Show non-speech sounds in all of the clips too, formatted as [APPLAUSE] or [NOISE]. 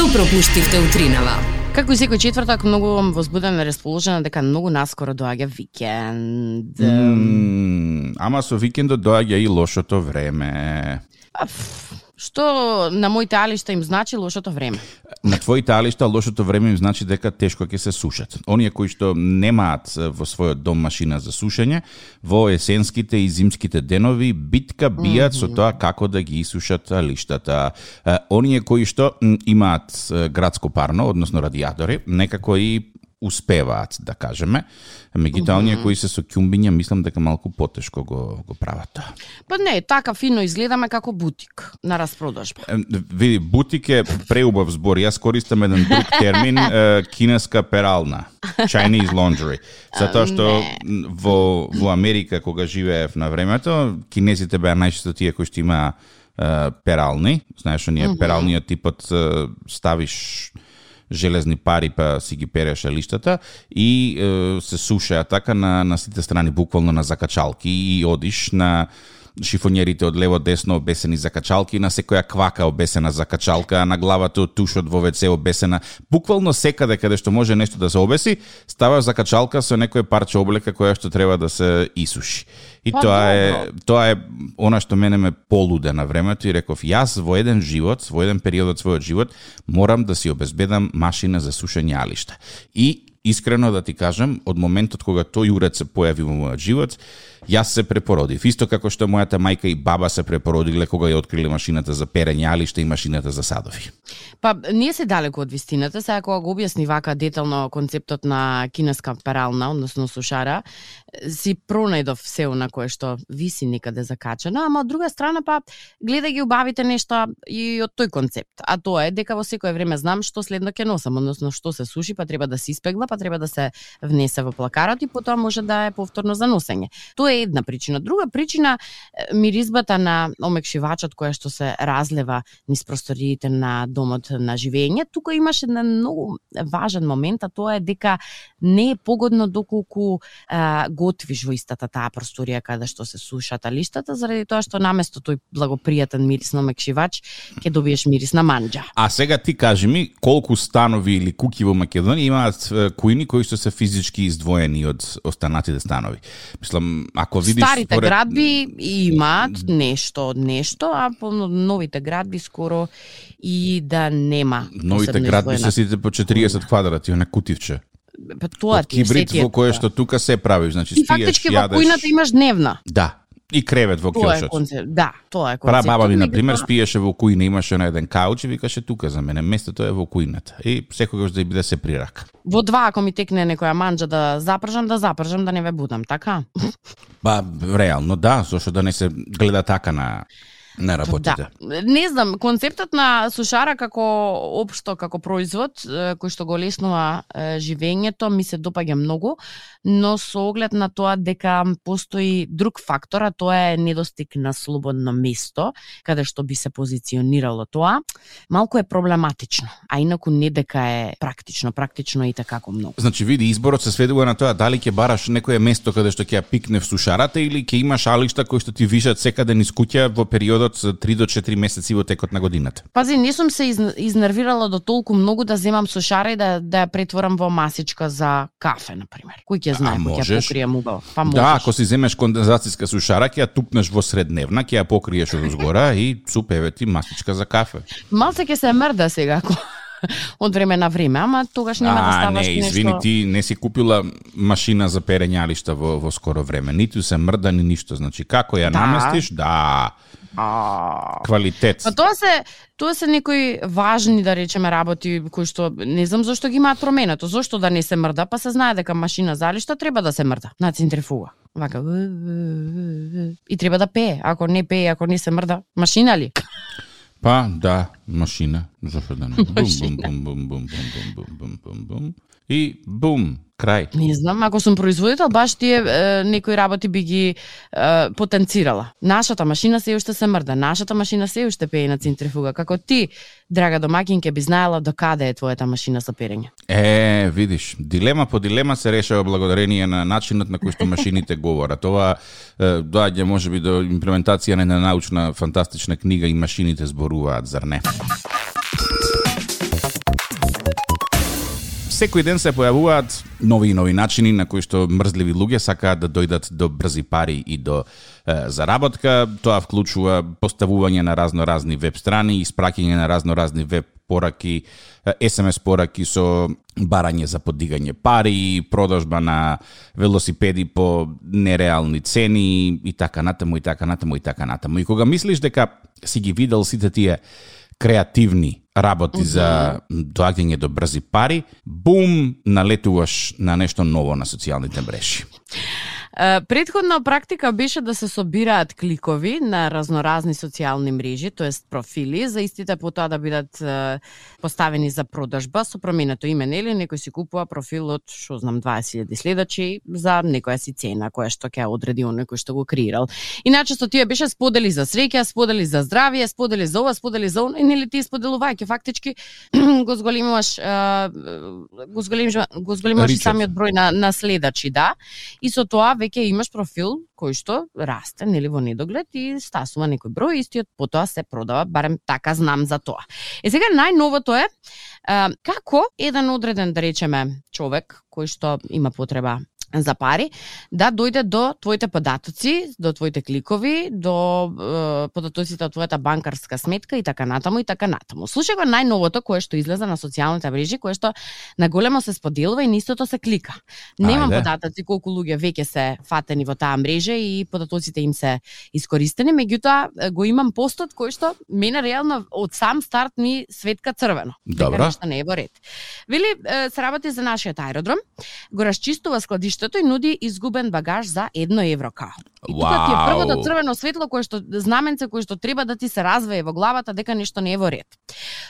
Што пропуштивте утринава? Како и секој четвртак, многу возбудена и расположена дека многу наскоро доаѓа викенд. Mm, ама со викендот доаѓа и лошото време. Аф, Што на моите алишта им значи лошото време? На твоите алишта лошото време им значи дека тешко ќе се сушат. Оние кои што немаат во својот дом машина за сушење, во есенските и зимските денови битка бијат со тоа како да ги исушат алиштата. Оние кои што имаат градско парно, односно радиатори, некако и успеваат, да кажеме. Меѓутоа, оние кои се со ќумбиња, мислам дека малку потешко го, го прават тоа. Па не, така фино изгледаме како бутик на распродажба. Види, бутик е преубав збор. Јас користам еден друг термин, [LAUGHS] кинеска перална. Chinese laundry. Затоа што во, во Америка, кога живеев на времето, кинезите беа најчесто тие кои што има перални. Знаеш, оние пералниот типот ставиш железни пари па си ги переше лиштата и е, се сушеа така на, на сите страни, буквално на закачалки и одиш на шифонерите од лево десно обесени за качалки, на секоја квака обесена за качалка, на главата од тушот во ВЦ обесена. Буквално секаде каде што може нешто да се обеси, ставаш за качалка со некој парче облека која што треба да се исуши. И Па, тоа е тоа е она што мене ме полуде на времето и реков јас во еден живот, во еден период од својот живот морам да си обезбедам машина за сушење алишта. И искрено да ти кажам, од моментот кога тој уред се појави во мојот живот, јас се препородив. Исто како што мојата мајка и баба се препородиле кога ја откриле машината за перење алишта и машината за садови. Па, ние се далеко од вистината, сега кога го објасни вака детално концептот на кинеска перална, односно сушара, си пронајдов се на кое што виси некаде закачено, ама од друга страна па гледа ги убавите нешта и од тој концепт. А тоа е дека во секое време знам што следно ќе носам, односно што се суши, па треба да се испегла, па треба да се внесе во плакарот и потоа може да е повторно за носење. Тоа е една причина. Друга причина миризбата на омекшивачот која што се разлева низ просториите на домот на живење. Тука имаше еден многу важен момент, а тоа е дека не е погодно доколку а, готвиш во истата таа просторија каде што се сушат алиштата, заради тоа што наместо тој благопријатен мирис на омекшивач, ќе добиеш мирис на манџа. А сега ти кажи ми колку станови или куки во Македонија имаат куини кујни кои што се физички издвоени од останатите станови. Мислам, ако видиш Старите според- градби имаат нешто од нешто, а по новите градби скоро и да нема. Новите градби се сите по 40 квадрати, она кутивче. Па тоа ти сетије во кое што тука се правиш, значи спиеш, фактички во јадеш. кујната имаш дневна. Да, и кревет во Тоа е кјошот. концепт. Да, тоа е Пра концепт. баба ми, на пример, спиеше во кујна, имаше на еден кауч и викаше тука за мене, местото е во кујната. И секогаш да биде се прирака. Во два ако ми текне некоја манџа да запржам, да запржам да не ве будам, така? Ба, реално, да, зашто да не се гледа така на на работите. Да. Не знам, концептот на сушара како општо како производ кој што го леснува живењето ми се допаѓа многу, но со оглед на тоа дека постои друг фактор, а тоа е недостиг на слободно место каде што би се позиционирало тоа, малку е проблематично, а инаку не дека е практично, практично и така како многу. Значи, види, изборот се сведува на тоа дали ќе бараш некое место каде што ќе ја пикне в сушарата или ќе имаш алишта кои што ти вишат секаде низ куќа во периодот за 3 до 4 месеци во текот на годината. Пази, не сум се из, изнервирала до толку многу да земам сушара и да, да ја претворам во масичка за кафе, на пример. Кој ќе знае, кој ќе покрием убаво. Па можеш. Да, ако си земеш кондензацијска сушара, ќе ја тупнеш во средневна, ќе ја покриеш од озгора и супеве ти масичка за кафе. Малце ќе се мрда сега, ако [LAUGHS] од време на време, ама тогаш нема да а, ставаш не, нешто... извини, ти не си купила машина за перење алишта во, во скоро време. Ниту се мрда, ни ништо. Значи, како ја Да. наместиш, да, А, квалитет. Па тоа се тоа се некои важни да речеме работи кои што не знам зошто ги имаат променето, зошто да не се мрда, па се знае дека машина за алишта треба да се мрда на центрифуга. Вака и треба да пее, ако не пее, ако не се мрда, машина ли? Па, да, машина. Зошто да не? Бум, бум, бум, бум, бум, бум, бум, бум, бум, бум. И бум, крај. Не знам, ако сум производител, баш тие е, некои работи би ги е, потенцирала. Нашата машина се уште се мрда, нашата машина се уште пее на центрифуга. Како ти, драга домакинке, би знаела до каде е твојата машина за перење. Е, видиш, дилема по дилема се решава благодарение на начинот на кој што машините [LAUGHS] говорат. Ова е, доаѓа можеби до имплементација на една научна фантастична книга и машините зборуваат, зар не? Секој ден се појавуваат нови и нови начини на кои што мрзливи луѓе сакаат да дојдат до брзи пари и до е, заработка. Тоа вклучува поставување на разноразни веб страни, испраќање на разноразни веб пораки, SMS пораки со барање за подигање пари, продажба на велосипеди по нереални цени и така натаму и така натаму и така натаму. И кога мислиш дека си ги видел сите тие креативни работи mm -hmm. за доаѓање до брзи пари, бум, налетуваш на нешто ново на социјалните мрежи. Предходна практика беше да се собираат кликови на разноразни социјални мрежи, тоест профили, за истите потоа да бидат поставени за продажба со променето име, нели некој си купува профил од што знам 20.000 следачи за некоја си цена која што ќе одреди оној кој што го креирал. Иначе со тие беше сподели за среќа, сподели за здравје, сподели за ова, сподели за оно, и нели ти споделувајќи фактички [CLEARS THROAT] го зголемуваш го зголемуваш го зголемуваш самиот број на на следачи, да. И со тоа веќе имаш профил кој што расте нели во недоглед и стасува некој број истиот потоа се продава, барем така знам за тоа. Е сега најновото е а, како еден одреден да речеме човек кој што има потреба за пари, да дојде до твоите податоци, до твоите кликови, до е, податоците од твојата банкарска сметка и така натаму и така натаму. Слушај го најновото кое што излезе на социјалните мрежи, кое што наголемо се споделува и нистото се клика. Немам Ајде. податоци колку луѓе веќе се фатени во таа мрежа и податоците им се искористени, меѓутоа го имам постот кој што мене реално од сам старт ми светка црвено. Добро. Нешто не е во ред. Вели се работи за нашиот аеродром, го расчистува складиште и нуди изгубен багаж за едно евро као. И тука ти е првото црвено светло кое што знаменце кое што треба да ти се развее во главата дека нешто не е во ред.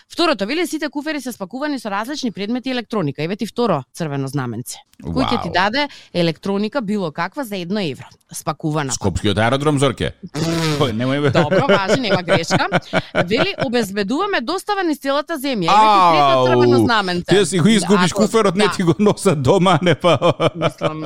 Второто, вели сите куфери се спакувани со различни предмети и електроника. Еве ти второ црвено знаменце. Кој ќе ти даде електроника било каква за едно евро. Спакувана. Скопскиот аеродром Зорке. немој. Добро, важи, нема грешка. Вели обезбедуваме достава низ целата земја. Еве ти трето црвено знаменце. Ти си го изгубиш куферот, не да. ти го носат дома, не па. Мислам,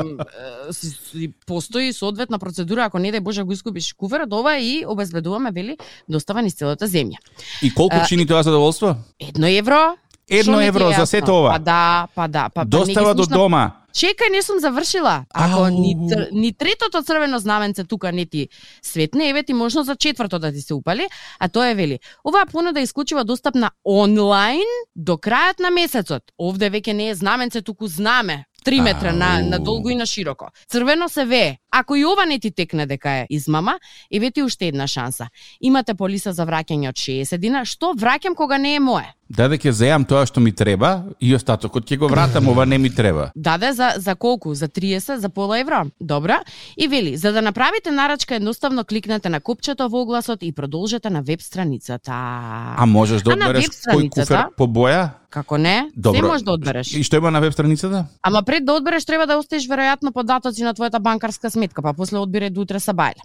постои соодветна процедура ако не дај Боже го изгубиш куферот, ова и обезбедуваме вели достава низ целата земја. И колку чини тоа задоволство? Едно евро. Едно евро за сето ова. Па да, па да, па, па достава до дома. Чекај, не сум завршила. Ако ни, ни третото црвено знаменце тука не ти светне, еве ти можно за четврто да ти се упали, а тоа е вели. Оваа понуда е исклучива достапна онлайн до крајот на месецот. Овде веќе не е знаменце, туку знаме. 3 метра на, на долго и на широко. Црвено се вее. Ако и ова не ти текне дека е измама, еве ти уште една шанса. Имате полиса за враќање од 60 дина, што враќам кога не е мое. Даде ќе зеам тоа што ми треба и остатокот ќе го вратам, ова не ми треба. Даде за за колку? За 30, за пола евро? Добра. И вели, за да направите нарачка едноставно кликнете на копчето во огласот и продолжете на веб страницата. А можеш да одбереш кој куфер по боја? Како не? Добро. Се можеш да одбереш. И што има на веб страницата? Ама пред да одбереш треба да оставиш веројатно податоци на твојата банкарска сметка, па после одбере до утре сабајле.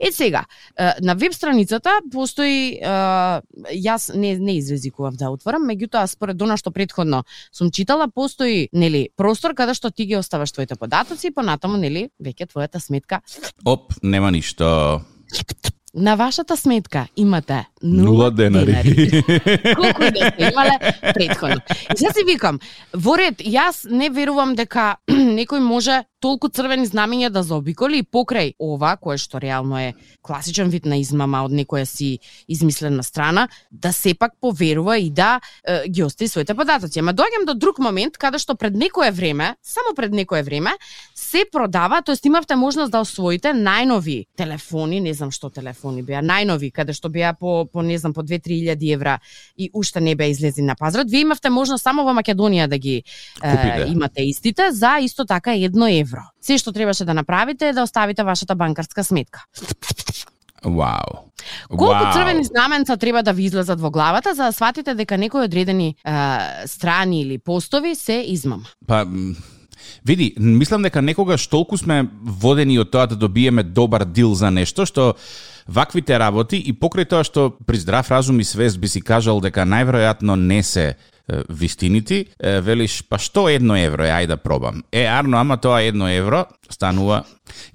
Е сега, на веб страницата постои јас не не извезикував да отворам, меѓутоа според она што предходно сум читала, постои нели простор каде што ти ги оставаш твоите податоци и понатаму нели веќе твојата сметка. Оп, нема ништо. На вашата сметка имате 0 денари. денари. [LAUGHS] Колку и да сте имале предходно. И сега си викам, во ред, јас не верувам дека [CLEARS THROAT] некој може толку црвени знамења да заобиколи и покрај ова, кое што реално е класичен вид на измама од некоја си измислена страна, да сепак поверува и да е, ги остави своите податоци. Ама доаѓам до друг момент каде што пред некое време, само пред некое време, се продава, тоест имавте можност да освоите најнови телефони, не знам што телефони беа, најнови, каде што беа по, по не знам, по 2-3 илјади евра и уште не беа излезли на пазарот. Вие имавте можност само во Македонија да ги е, имате истите за исто така едно евро евро. Се што требаше да направите е да оставите вашата банкарска сметка. Вау. Колку Wow. црвени знаменца треба да ви излезат во главата за да сватите дека некои одредени е, страни или постови се измама? Па Види, мислам дека некогаш толку сме водени од тоа да добиеме добар дил за нешто, што ваквите работи и покрај тоа што при здрав разум и свест би си кажал дека најверојатно не се вистините, велиш, па што едно евро е, ајде да пробам. Е, арно, ама тоа едно евро станува.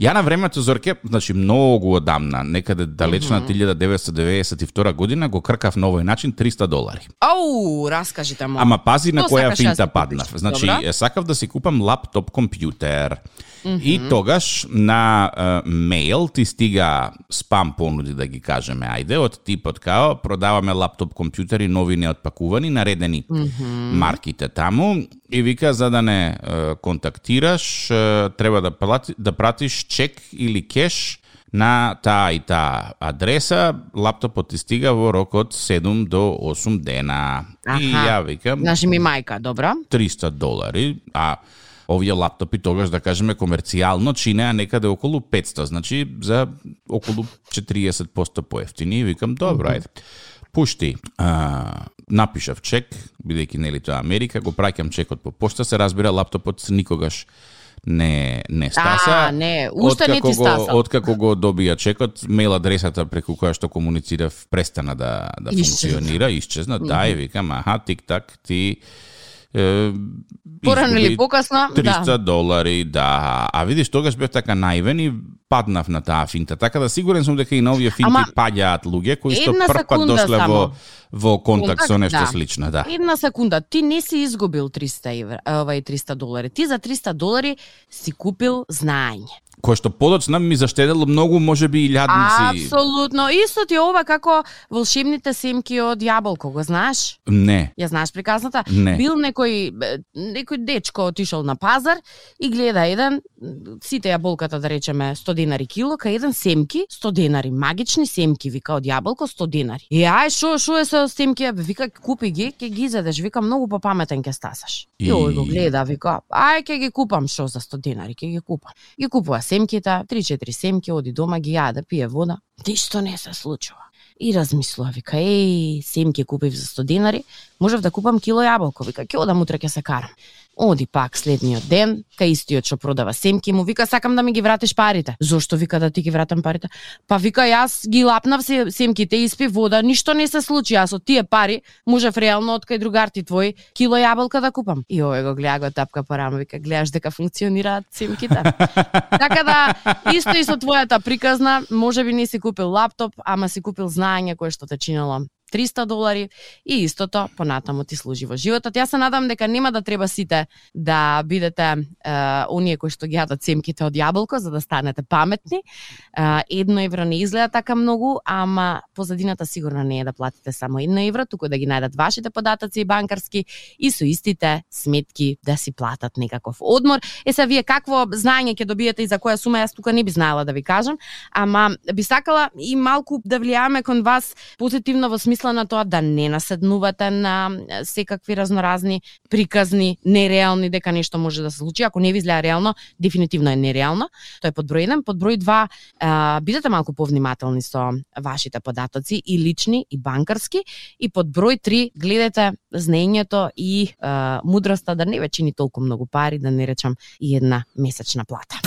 Ја на времето Зорке, значи многу одамна, некаде далечна mm -hmm. 1992 година го кркав на овој начин 300 долари. Ау, раскажите му. Ама пази на Што која сакаш финта да паднав. Значи, Добра. сакав да си купам лаптоп компјутер. И тогаш на е, мејл ти стига спам понуди да ги кажеме, ајде, од типот као продаваме лаптоп компјутери нови неотпакувани, наредени марките таму и вика за да не е, контактираш е, треба да плати, да пратиш чек или кеш на таа и таа адреса, лаптопот ти стига во рок од 7 до 8 дена. И Аха. ја викам, Значи ми мајка, добра. 300 долари, а овие лаптопи тогаш да кажеме комерцијално чинеа некаде околу 500, значи за околу 40% поевтини и викам добро, ајде. Пушти, а, напишав чек, бидејќи нели тоа Америка, го праќам чекот по пошта, се разбира лаптопот никогаш не не стаса. А, не, уште не ти стаса. Откако го добија чекот, мејл адресата преку која што комуницирав престана да да Исчезна. функционира, исчезна. Да, и викам, аха, тик-так, ти е, Порано или покасно, 300 да. долари, да. А видиш, тогаш бев така наивен и паднав на таа финта. Така да сигурен сум дека и на овие финти Ама, паѓаат луѓе кои што прв пат дошле во само. во контакт со Контакт, нешто да. слично, да. Една секунда, ти не си изгубил 300 евра, овај 300 долари. Ти за 300 долари си купил знаење. Кој што подоцна ми заштедело многу, можеби и илјадници. Апсолутно. Исто ти ова како волшебните семки од јаболко, го знаеш? Не, Ја знаеш приказната? Не. Бил некој некој дечко отишол на пазар и гледа еден сите јаболката да речеме 100 денари кило, кај еден семки 100 денари, магични семки вика од јаболко 100 денари. И ај шо шо е со семки, вика купи ги, ќе ги изедеш, вика многу попаметен ќе стасаш. И, И- ој го гледа, вика, ај ќе ги купам шо за 100 денари, ќе ги купам. Ги купува семките, 3-4 семки, оди дома ги јаде, пие вода. Ништо не се случува. И размислува, вика, еј, семки купив за 100 денари, можев да купам кило јаболко, вика, ќе одам утре ќе се карам. Оди пак следниот ден, кај истиот што продава семки, му вика, сакам да ми ги вратиш парите. Зошто вика да ти ги вратам парите? Па вика, јас ги лапнав се, семките, испив вода, ништо не се случи, јас од тие пари можев реално од кај другарти твој кило јаболка да купам. И овој го гледа, го тапка по рама, вика, гледаш дека функционираат семките. [LAUGHS] така да, исто и со твојата приказна, може би не си купил лаптоп, ама си купил знаење кое што те чинело 300 долари и истото понатаму ти служи во животот. Јас се надам дека нема да треба сите да бидете е, оние кои што ги јадат семките од јаболко за да станете паметни. Е, едно евро не изгледа така многу, ама позадината сигурно не е да платите само едно евро, туку да ги најдат вашите податоци и банкарски и со истите сметки да си платат некаков одмор. Е се вие какво знаење ќе добиете и за која сума јас тука не би знаела да ви кажам, ама би сакала и малку да влијаме кон вас позитивно во смисла на тоа да не наседнувате на секакви разноразни приказни, нереални дека нешто може да се случи. Ако не ви изгледа реално, дефинитивно е нереално. Тоа е под број 1, под број 2, а, бидете малку повнимателни со вашите податоци и лични и банкарски и под број 3 гледате знаењето и а, мудроста да не ве чини толку многу пари, да не речам и една месечна плата.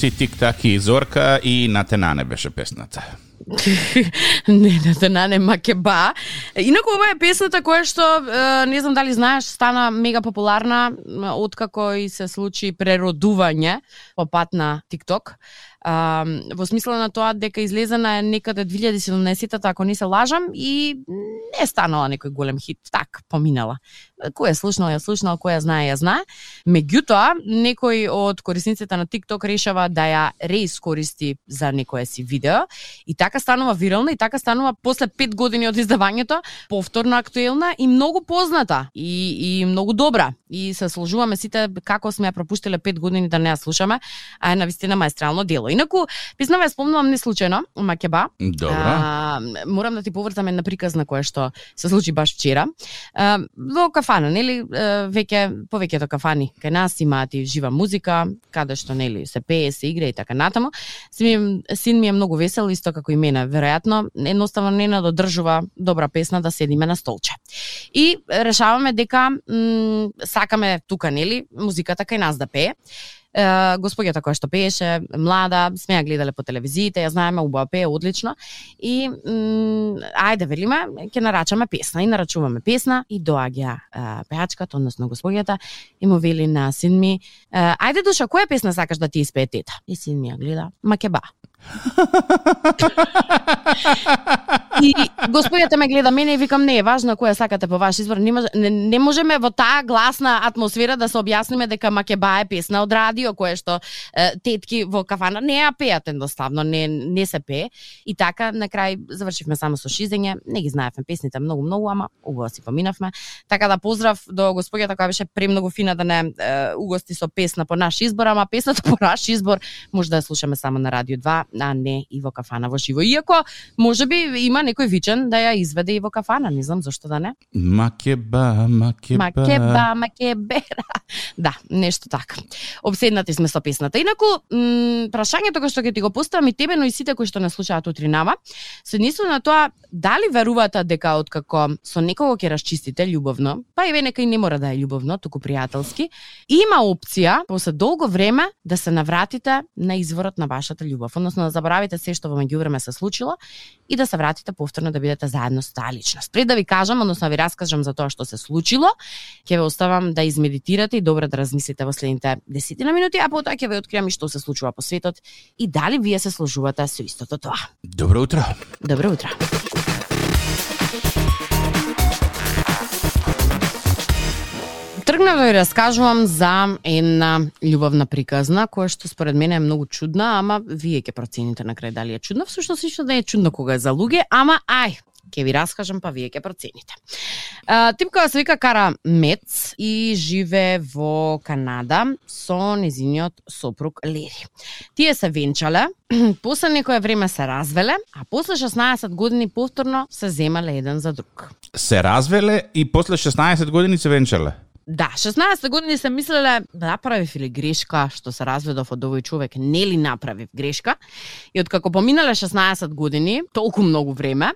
Ти тик-так и Зорка и на Тенане беше песната. [LAUGHS] не, да те нане макеба. Инаку ова е песната која што е, не знам дали знаеш, стана мега популарна откако и се случи преродување по пат на TikTok. А, во смисла на тоа дека излезена е некаде 2017-та, ако не се лажам, и не станала некој голем хит, так, поминала. Кој е слушнал, ја слушнал, кој ја знае, ја знае. Меѓутоа, некој од корисниците на TikTok решава да ја реискористи за некое си видео и така станува вирална и така станува после 5 години од издавањето повторно актуелна и многу позната и, и многу добра. И се сложуваме сите како сме ја пропуштиле 5 години да не ја слушаме, а е навистина маестрално дело. Инаку, писнава ја спомнувам не случајно, Макеба, Добро. А, морам да ти поврзам една приказна која што се случи баш вчера. А, во кафана, нели, веќе повеќето кафани кај нас имаат и жива музика, каде што нели се пее, се игра и така натаму. Син ми, син ми е многу весел, исто како и мене, веројатно, едноставно не надодржува добра песна да седиме на столче. И решаваме дека м, сакаме тука, нели, музиката кај нас да пее. Господјата која што пееше, млада, сме ја гледале по телевизиите, ја знаеме, убава пее, одлично. И ајде велиме, ќе нарачаме песна и нарачуваме песна и доаѓа пеачката, односно господјата и му вели на син ми, ајде душа, која песна сакаш да ти испее тета? И син ми ја гледа, Макеба. [LAUGHS] [LAUGHS] и господјата ме гледа мене и викам не е важно која сакате по ваш избор. Не, не, не можеме во таа гласна атмосфера да се објасниме дека Макеба е песна од радио кое што е, тетки во кафана не ја пеат едноставно, не не се пее. И така на крај завршивме само со шизење, не ги знаевме песните многу многу, ама убаво си поминавме. Така да поздрав до господјата која беше премногу фина да не е, угости со песна по наш избор, ама песната по наш избор може да ја слушаме само на Радио 2 а не и во кафана во живо. Иако може би има некој вичен да ја изведе и во кафана, не знам зашто да не. Макеба, макеба. Макеба, макебера. [LAUGHS] Да, нешто така. Обседнати сме со песната. Инаку, прашањето кој што ќе ти го поставам и тебе, но и сите кои што не слушаат утринама, се нису на тоа дали верувате дека откако со некого ќе расчистите љубовно, па и нека и не мора да е љубовно, туку пријателски, има опција после долго време да се навратите на изворот на вашата љубов, односно да заборавите се што во меѓувреме се случило и да се вратите повторно да бидете заедно со таа личност. Пред да ви кажам, односно да ви раскажам за тоа што се случило, ќе ве оставам да измедитирате и добро да размислите во следните десетина минути, а потоа ќе ве откриам и што се случува по светот и дали вие се сложувате со истото тоа. Добро утро. Добро утро. Тргнав да ви раскажувам за една љубовна приказна, која што според мене е многу чудна, ама вие ќе процените на крај дали е чудна. Всушност ништо да не е чудно кога е за луѓе, ама ај, ќе ви раскажам, па вие ќе процените. А, типкава се вика Кара Мец и живе во Канада со незиниот сопруг Лери. Тие се венчале, [CLEARS THROAT] после некое време се развеле, а после 16 години повторно се земале еден за друг. Се развеле и после 16 години се венчале? Да, 16 години се мислеле да направив или грешка што се разведов од овој човек, нели направив грешка. И откако поминале 16 години, толку многу време,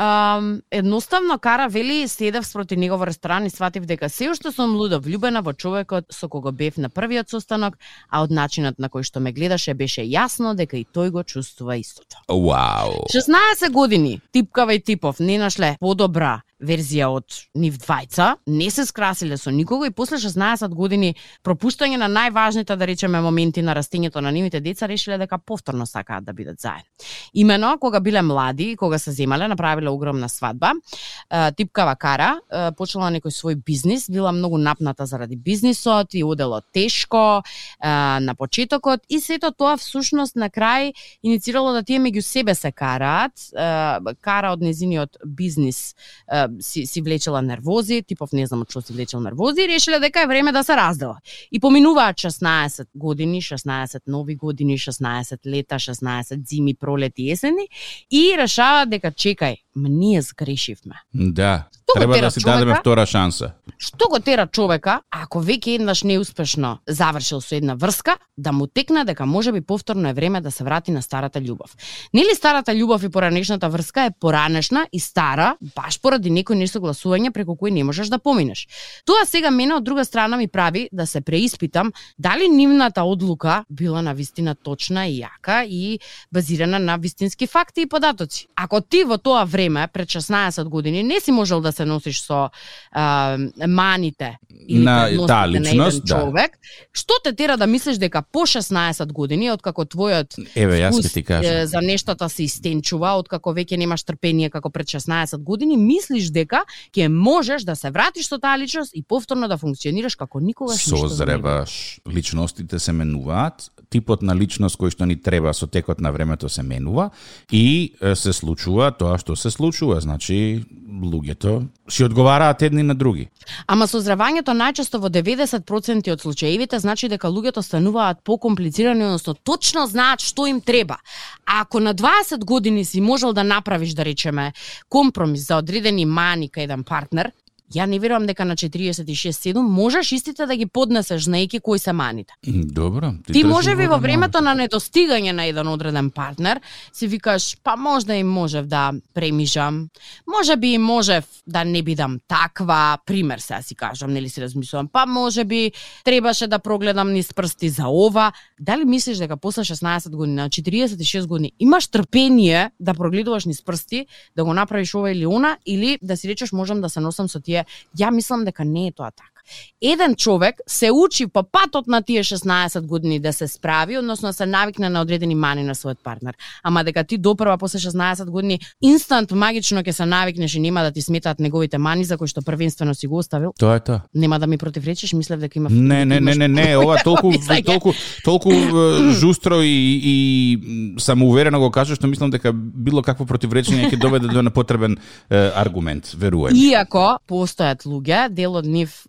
Um, едноставно кара вели седев спроти него во ресторан и сватив дека се уште сум лудо влюбена во човекот со кого бев на првиот состанок, а од начинот на кој што ме гледаше беше јасно дека и тој го чувствува истото. Вау. 16 години, типкава и типов, не нашле подобра верзија од нив двајца, не се скрасиле со никого и после 16 години пропуштање на најважните, да речеме, моменти на растењето на нивите деца, решиле дека повторно сакаат да бидат заедно. Имено, кога биле млади, и кога се земале, направиле огромна свадба, типкава кара, почела некој свој бизнис, била многу напната заради бизнисот и одело тешко на почетокот и сето тоа всушност на крај иницирало да тие меѓу себе се караат, кара од незиниот бизнис си, си влечела нервози, типов не знам што си влечел нервози, и решиле дека е време да се раздела. И поминуваат 16 години, 16 нови години, 16 лета, 16 зими, пролети, есени и решаваат дека чекај, ние сгрешивме. Да. Што Треба да си човека? дадеме втора шанса. Што го тера човека, ако веќе еднаш неуспешно завршил со една врска, да му текне дека може би повторно е време да се врати на старата љубов. Нели старата љубов и поранешната врска е поранешна и стара, баш поради некој несогласување преку кој не можеш да поминеш. Тоа сега мене од друга страна ми прави да се преиспитам дали нивната одлука била на вистина точна и јака и базирана на вистински факти и податоци. Ако ти во тоа време пред 16 години не си можел да се носиш со а, маните или на таа личност, на човек, да. што те тера да мислиш дека по 16 години откако твојот Еве, јас ти кажам. за нештата се истенчува, откако веќе немаш трпение како пред 16 години, мислиш дека ќе можеш да се вратиш со таа личност и повторно да функционираш како никогаш ништо Созреваш. Личностите се менуваат, типот на личност кој што ни треба со текот на времето се менува и се случува тоа што се случува, значи луѓето си одговараат едни на други. Ама созревањето најчесто во 90% од случаевите значи дека луѓето стануваат покомплицирани, односно точно знаат што им треба. А ако на 20 години си можел да направиш, да речеме, компромис за одредени мани кај еден партнер, Ја не верувам дека на 46-7 можеш истите да ги поднесеш знаеки кои се маните. Добро. Ти може би во времето на недостигање на еден одреден партнер си викаш, па можда и можев да премижам, може би и можев да не бидам таква, пример се си кажам, нели си размислувам, па може би требаше да прогледам низ прсти за ова. Дали мислиш дека после 16 години, на 46 години, имаш трпение да прогледуваш низ прсти, да го направиш ова или она, или да си речеш можам да се носам со тие Ја мислам дека не е тоа така. Еден човек се учи по патот на тие 16 години да се справи, односно да се навикне на одредени мани на својот партнер. Ама дека ти допрва после 16 години инстант магично ќе се навикнеш и нема да ти сметаат неговите мани за кои што првенствено си го оставил. Тоа е тоа. Нема да ми противречиш, мислев дека има Не, не, не, не, не, ова толку [LAUGHS] толку толку жустро и и самоуверено го кажа што мислам дека било какво противречење ќе доведе до непотребен аргумент, верувам. Иако постојат луѓе, дел од нив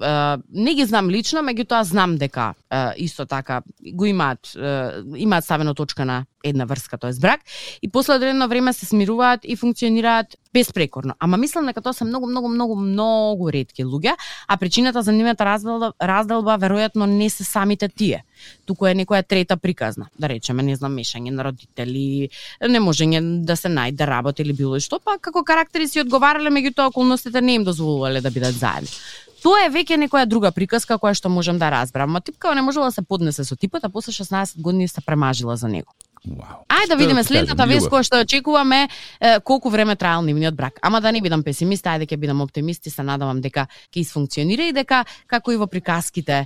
не ги знам лично, меѓутоа знам дека исто така го имаат имаат ставено точка на една врска, тоа е брак, и после одредено време се смируваат и функционираат безпрекорно. Ама мислам дека тоа се многу, многу, многу, многу ретки луѓе, а причината за нивната разделба, разделба веројатно не се самите тие. Туку е некоја трета приказна, да речеме, не знам, мешање на родители, не можење да се најде работа или било што, па како карактери си одговарале, меѓутоа околностите не им дозволувале да бидат заедно. Тоа е веќе некоја друга приказка која што можам да разберам. Ма типкава не можела да се поднесе со типот, а после 16 години се премажила за него. Wow. Ајде да видиме следната вест која што очекуваме е, колку време траел нивниот брак. Ама да не бидам песимист, ајде ќе бидам оптимист и се надавам дека ќе исфункционира и дека како и во приказките е,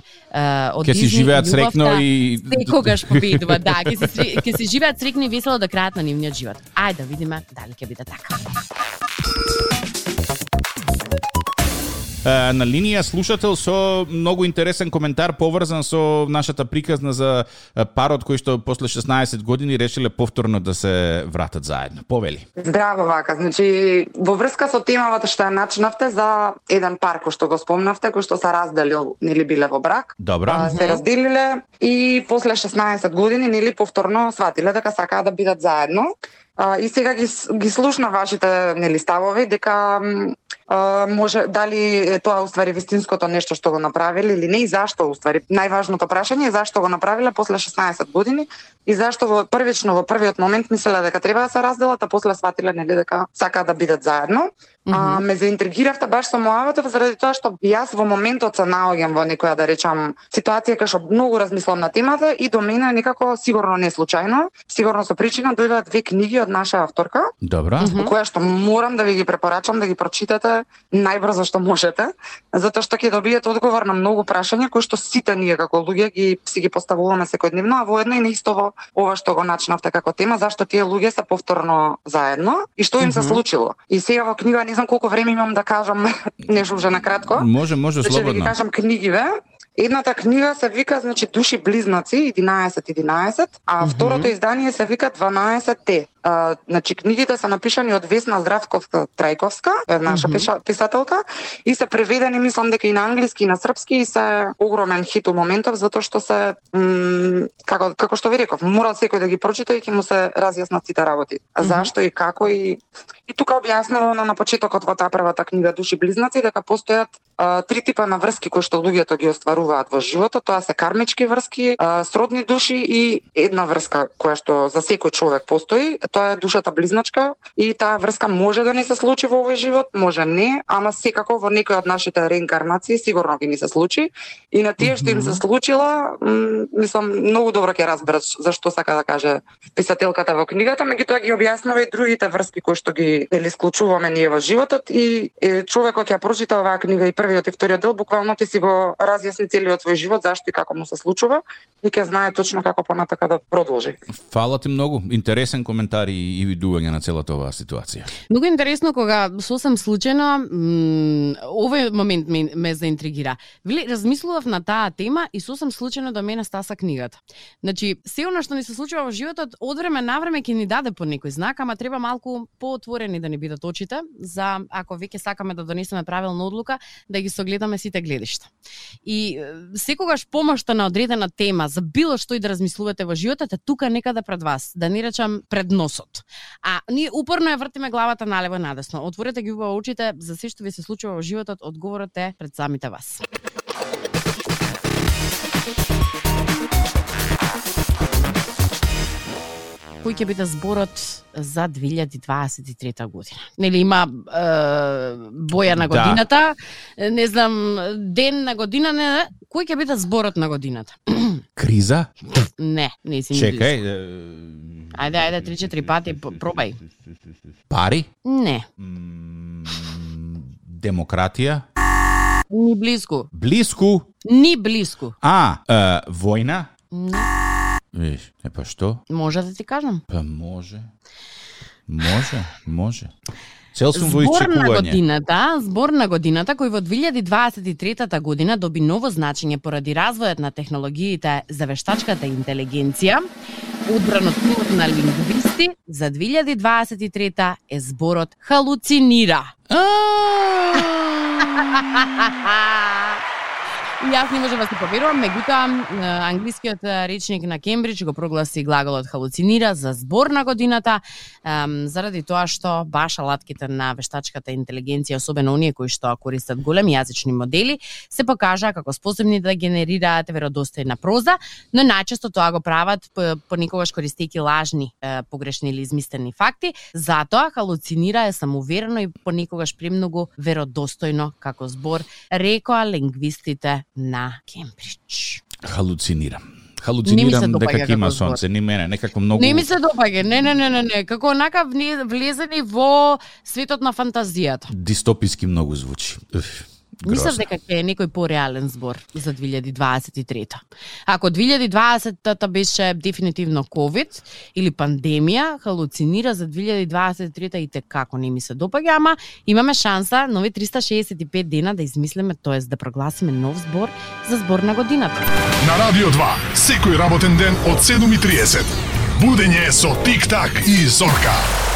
од Ке си живеат срекно и секогаш победува, да, ќе си ќе си живеат срекно и весело до крајот на нивниот живот. Ајде да видиме дали ќе биде така. На линија слушател со многу интересен коментар поврзан со нашата приказна за парот кој што после 16 години решиле повторно да се вратат заедно. Повели. Здраво вака. Значи во врска со темавата што ја начнавте за еден пар кој што го спомнавте, кој што се разделил, нели биле во брак. Добра. А, се разделиле и после 16 години нели повторно сватиле дека сакаат да бидат заедно. А, и сега ги, ги слушна вашите нели ставови дека а, може дали тоа уствари вистинското нешто што го направиле или не и зашто уствари. Најважното прашање е зашто го направиле после 16 години и зашто во првично во првиот момент мислеле дека треба да се разделат, а после сватиле нели дека сакаат да бидат заедно. Mm -hmm. А, ме заинтригиравте баш со мојавата заради тоа што јас во моментот се наоѓам во некоја да речам ситуација кај што многу размислам на темата и до мене некако сигурно не случајно, сигурно со причина дојдоа две книги од наша авторка. Добра. Mm -hmm. Која што морам да ви ги препорачам да ги прочитате најбрзо што можете, затоа што ќе добиете одговор на многу прашања кои што сите ние како луѓе ги си ги поставуваме секојдневно, а воедно и неистово ова што го начнавте како тема, зашто тие луѓе се повторно заедно и што им mm -hmm. се случило. И сега во книга не знам колку време имам да кажам [LAUGHS] нешто уже на кратко. Може, може значи, слободно. Да ги кажам книгиве. Едната книга се вика значи Души близнаци 11 11, а mm -hmm. второто издание се вика 12 те. А, значи книгите се напишани од Весна Здравковска Трајковска, наша mm -hmm. писателка, и се преведени мислам дека и на англиски и на српски и се огромен хит у моментов затоа што се како како што ви реков, мора секој да ги прочита и ќе му се разјаснат сите работи. Mm -hmm. зашто и како и и тука објаснувано на почетокот во таа првата книга Души близнаци дека постојат а, три типа на врски кои што луѓето ги остваруваат во животот, тоа се кармички врски, а, сродни души и една врска која што за секој човек постои, тоа е душата близначка и таа врска може да не се случи во овој живот, може не, ама секако во некој од нашите реинкарнации сигурно ќе ни се случи. И на тие што им се случила, мислам многу добро ќе разберат зашто сака да каже писателката во книгата, меѓутоа ги објаснува и другите врски кои што ги или склучуваме ние во животот и, и човекот ќе прочита оваа книга и првиот и вториот дел буквално ќе си го разјасни целиот свој живот зашто и како му се случува и ќе знае точно како понатака да продолжи. Фала ти многу, интересен коментар коментари и видување на целата оваа ситуација. Многу интересно кога сосем случајно овој момент ме, ме заинтригира. Вели размислував на таа тема и сосем случајно до да мене стаса книгата. Значи, се она што ни се случува во животот, од време на време ќе ни даде по некој знак, ама треба малку поотворени да ни бидат очите за ако веќе сакаме да донесеме правилна одлука, да ги согледаме сите гледишта. И секогаш помошта на одредена тема за било што и да размислувате во животот е тука некаде пред вас, да не речам пред нос вирусот. А ние упорно ја вртиме главата налево и надесно. Отворете ги убаво очите за се што ви се случува во животот, одговорот е пред самите вас. Кој ќе биде зборот за 2023 година. Нели има е, боја на Да. годината, не знам, ден на година, не, не, кој ќе биде зборот на годината? [CLEARS THROAT] Криза? Не, не си Чекај. близко. е, Ајде, ајде, три-четири пати, п- пробај. Пари? Не, Демократија? ни близко. Блиску? Ни близко. А, е, војна? Не, Виж, е па што? може да ти кажам. Па може. Може, може. Цел сум во Збор на годината, збор на годината кој во 2023 година доби ново значење поради развојот на технологиите за вештачката интелигенција, одбран од на лингвисти, за 2023 е зборот халуцинира. [LAUGHS] [LAUGHS] И јас не можам да се поверувам, меѓутоа англискиот речник на Кембридж го прогласи глаголот халуцинира за збор на годината, ем, заради тоа што баш алатките на вештачката интелигенција, особено оние кои што користат големи јазични модели, се покажаа како способни да генерираат веродостојна проза, но најчесто тоа го прават понекогаш користејќи лажни, е, погрешни или измислени факти, затоа халуцинира е самоуверено и понекогаш премногу веродостојно како збор, рекоа лингвистите на Кембридж. Халуцинирам. Не Халуцинирам допаѓа дека има сонце, ни мене, некако многу... Не ми се допаѓа, не, не, не, не, не, како онака влезени во светот на фантазијата. Дистописки многу звучи. Уф, Мислам дека ќе е некој пореален збор за 2023. Ако 2020 беше дефинитивно COVID или пандемија, халуцинира за 2023 и како не ми се допаѓа, ама имаме шанса нови 365 дена да измислиме, тоест да прогласиме нов збор за збор на годината. На Радио 2, секој работен ден од 7.30. Будење со Тик-так и Зорка.